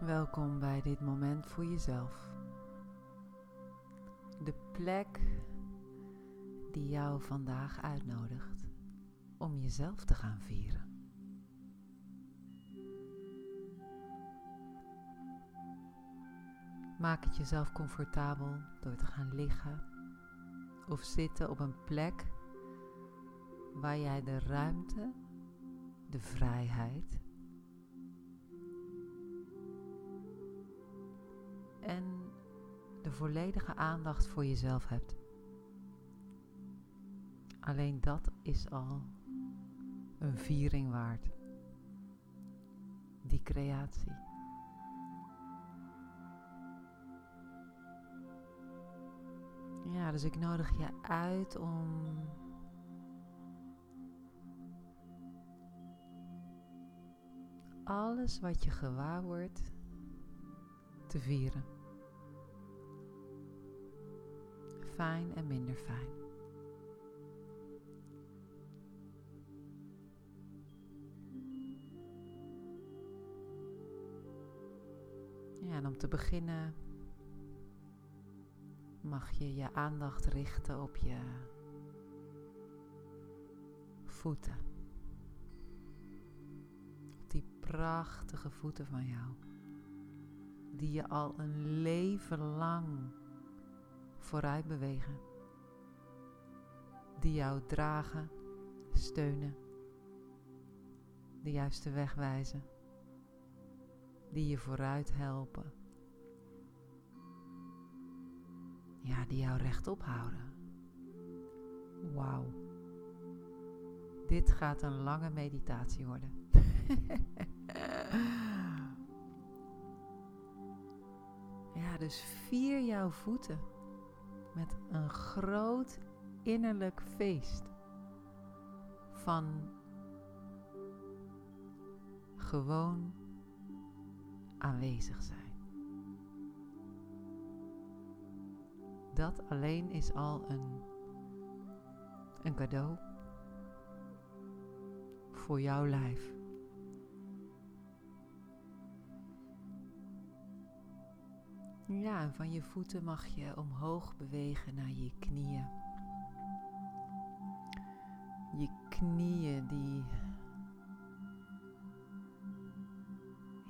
Welkom bij dit moment voor jezelf. De plek die jou vandaag uitnodigt om jezelf te gaan vieren. Maak het jezelf comfortabel door te gaan liggen of zitten op een plek waar jij de ruimte, de vrijheid en de volledige aandacht voor jezelf hebt. Alleen dat is al een viering waard. Die creatie. Ja, dus ik nodig je uit om alles wat je gewaar wordt te vieren. Fijn en minder fijn. Ja, en om te beginnen mag je je aandacht richten op je voeten. Op die prachtige voeten van jou. Die je al een leven lang vooruit bewegen. Die jou dragen, steunen, de juiste weg wijzen. Die je vooruit helpen. Ja, die jou rechtop houden. Wauw. Dit gaat een lange meditatie worden. ja, dus vier jouw voeten met een groot innerlijk feest van gewoon aanwezig zijn. Dat alleen is al een, een cadeau voor jouw lijf. Ja, en van je voeten mag je omhoog bewegen naar je knieën. Je knieën die.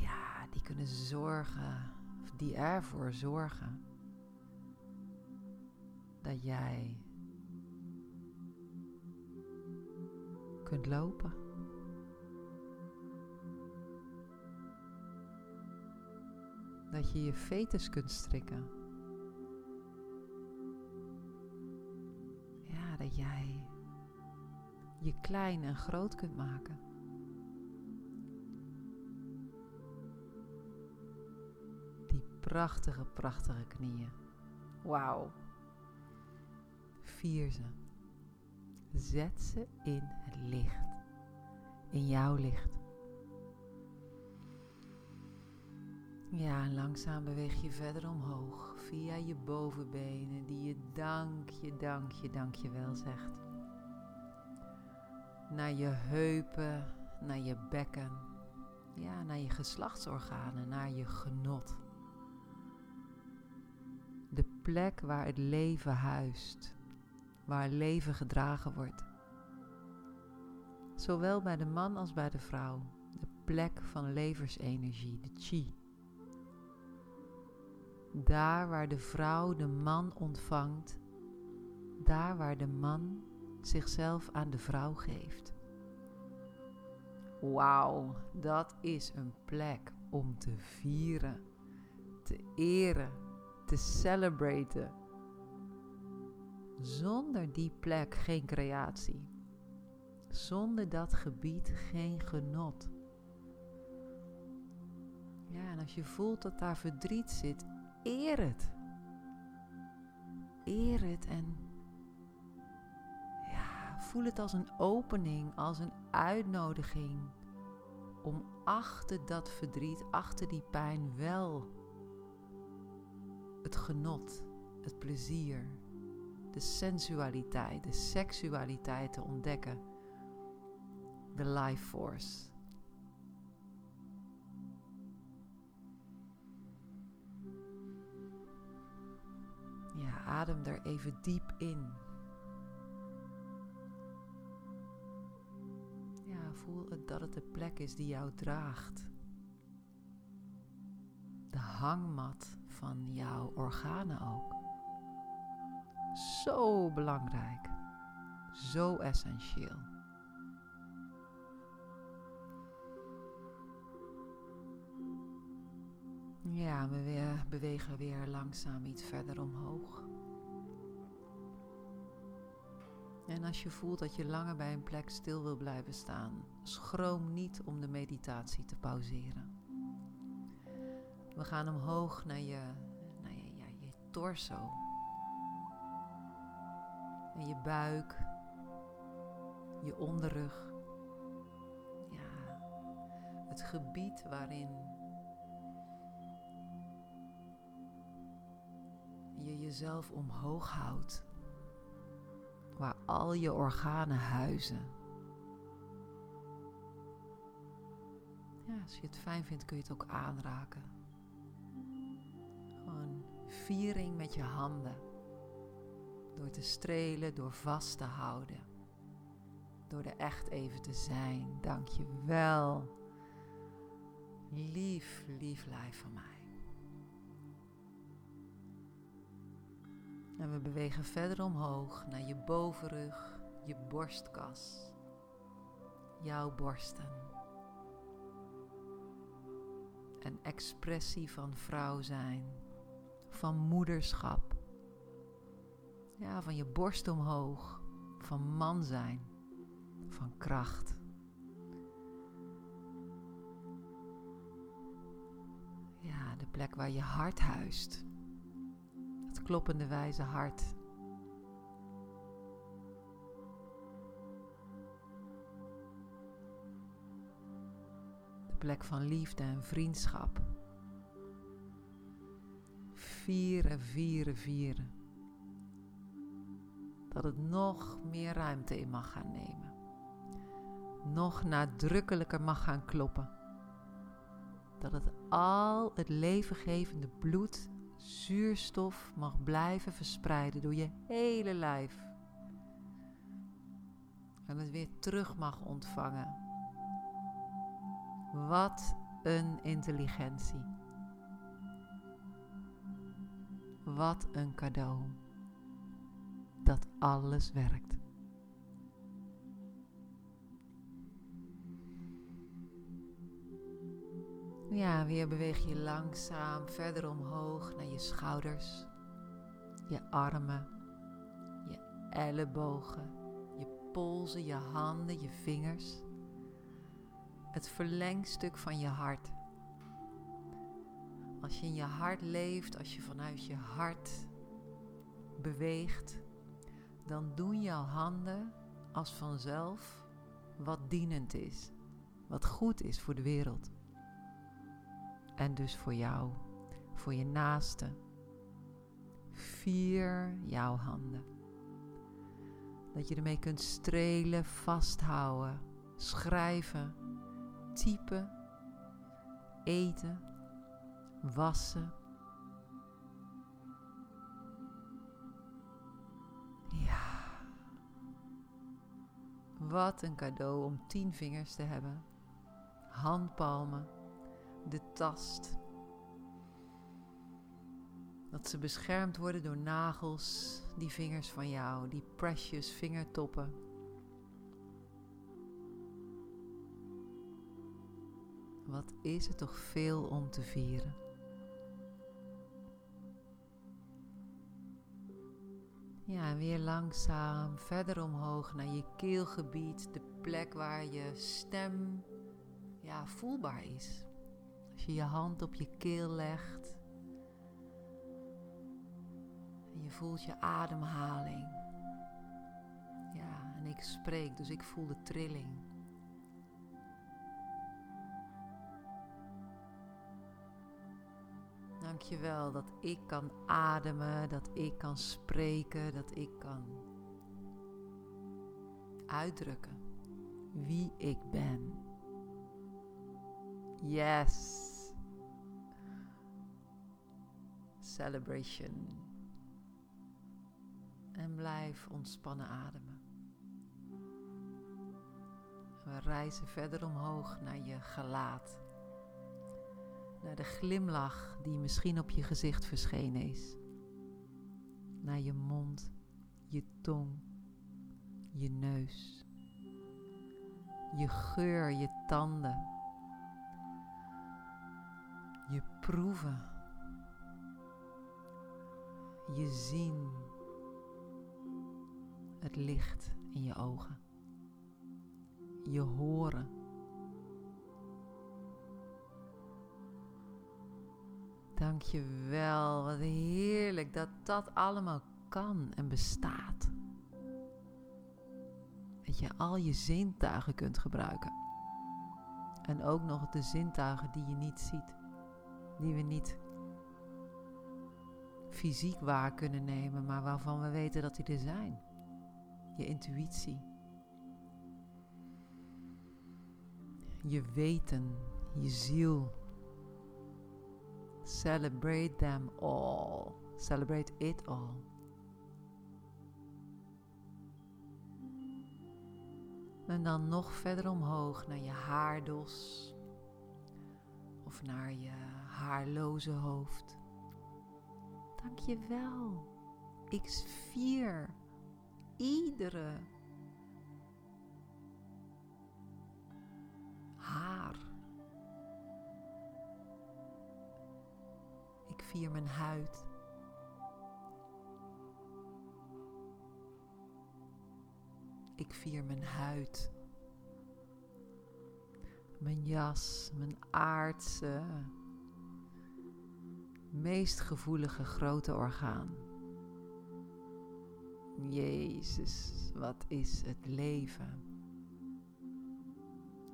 Ja, die kunnen zorgen, of die ervoor zorgen dat jij kunt lopen. Dat je je fetus kunt strikken. Ja, dat jij je klein en groot kunt maken. Die prachtige, prachtige knieën. Wauw. Vier ze. Zet ze in het licht. In jouw licht. Ja, langzaam beweeg je verder omhoog via je bovenbenen die je dankje, dankje, dankje wel zegt. Naar je heupen, naar je bekken, ja, naar je geslachtsorganen, naar je genot. De plek waar het leven huist, waar leven gedragen wordt. Zowel bij de man als bij de vrouw, de plek van levensenergie, de chi. Daar waar de vrouw de man ontvangt, daar waar de man zichzelf aan de vrouw geeft. Wauw, dat is een plek om te vieren, te eren, te celebraten. Zonder die plek geen creatie. Zonder dat gebied geen genot. Ja, en als je voelt dat daar verdriet zit, eer het. Eer het en ja, voel het als een opening, als een uitnodiging om achter dat verdriet, achter die pijn wel het genot, het plezier, de sensualiteit, de seksualiteit te ontdekken. De life force. Adem er even diep in. Ja, voel het dat het de plek is die jou draagt. De hangmat van jouw organen ook. Zo belangrijk. Zo essentieel. Ja, we bewegen weer langzaam iets verder omhoog. En als je voelt dat je langer bij een plek stil wil blijven staan, schroom niet om de meditatie te pauzeren. We gaan omhoog naar je, naar je, ja, je torso. En je buik, je onderrug. Ja, het gebied waarin je jezelf omhoog houdt, waar al je organen huizen. Ja, als je het fijn vindt kun je het ook aanraken. Gewoon viering met je handen. Door te strelen, door vast te houden. Door er echt even te zijn. Dank je wel. Lief, lief lijf van mij. En we bewegen verder omhoog naar je bovenrug, je borstkas, jouw borsten. Een expressie van vrouw zijn, van moederschap. Ja, van je borst omhoog, van man zijn, van kracht. Ja, de plek waar je hart huist kloppende wijze hart. De plek van liefde en vriendschap. Vieren, vieren, vieren. Dat het nog meer ruimte in mag gaan nemen. Nog nadrukkelijker mag gaan kloppen. Dat het al het levengevende bloed zuurstof mag blijven verspreiden door je hele lijf. En het weer terug mag ontvangen. Wat een intelligentie. Wat een cadeau. Dat alles werkt. Ja, weer beweeg je langzaam verder omhoog naar je schouders, je armen, je ellebogen, je polsen, je handen, je vingers. Het verlengstuk van je hart. Als je in je hart leeft, als je vanuit je hart beweegt, dan doen jouw handen als vanzelf wat dienend is, wat goed is voor de wereld. En dus voor jou, voor je naaste. Vier jouw handen. Dat je ermee kunt strelen, vasthouden, schrijven, typen, eten, wassen. Ja. Wat een cadeau om tien vingers te hebben. Handpalmen de tast. Dat ze beschermd worden door nagels, die vingers van jou, die precious vingertoppen. Wat is er toch veel om te vieren? Ja, en weer langzaam verder omhoog naar je keelgebied, de plek waar je stem ja, voelbaar is. Als je je hand op je keel legt. En je voelt je ademhaling. Ja, en ik spreek, dus ik voel de trilling. Dank je wel dat ik kan ademen, dat ik kan spreken, dat ik kan uitdrukken wie ik ben. Yes. Celebration. En blijf ontspannen ademen. We reizen verder omhoog naar je gelaat. Naar de glimlach die misschien op je gezicht verschenen is. Naar je mond, je tong, je neus. Je geur, je tanden. Proeven. Je zien. Het licht in je ogen. Je horen. Dank je wel, wat heerlijk dat dat allemaal kan en bestaat. Dat je al je zintuigen kunt gebruiken. En ook nog de zintuigen die je niet ziet, die we niet fysiek waar kunnen nemen, maar waarvan we weten dat die er zijn. Je intuïtie. Je weten, je ziel. Celebrate them all. Celebrate it all. En dan nog verder omhoog naar je haardos. Of naar je haarloze hoofd. Dank je wel. Ik vier iedere haar. Ik vier mijn huid. Ik vier mijn huid. Mijn jas, mijn aardse, meest gevoelige grote orgaan. Jezus, wat is het leven?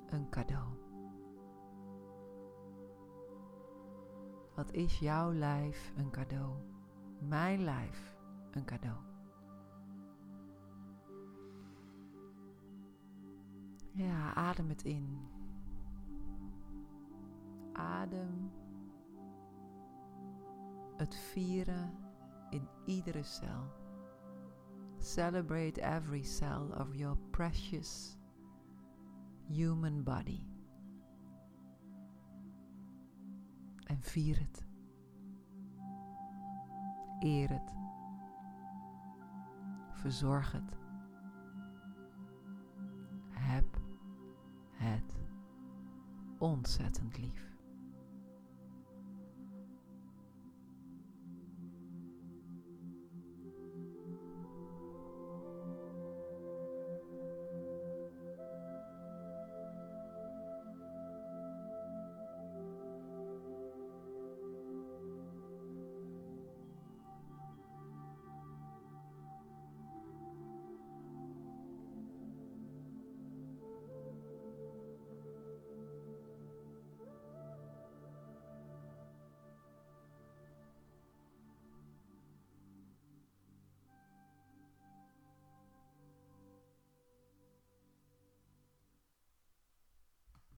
Een cadeau. Wat is jouw lijf een cadeau? Mijn lijf een cadeau. Ja, adem het in. Adem het vieren in iedere cel. Celebrate every cell of your precious human body. En vier het. Eer het. Verzorg het. Heb het ontzettend lief.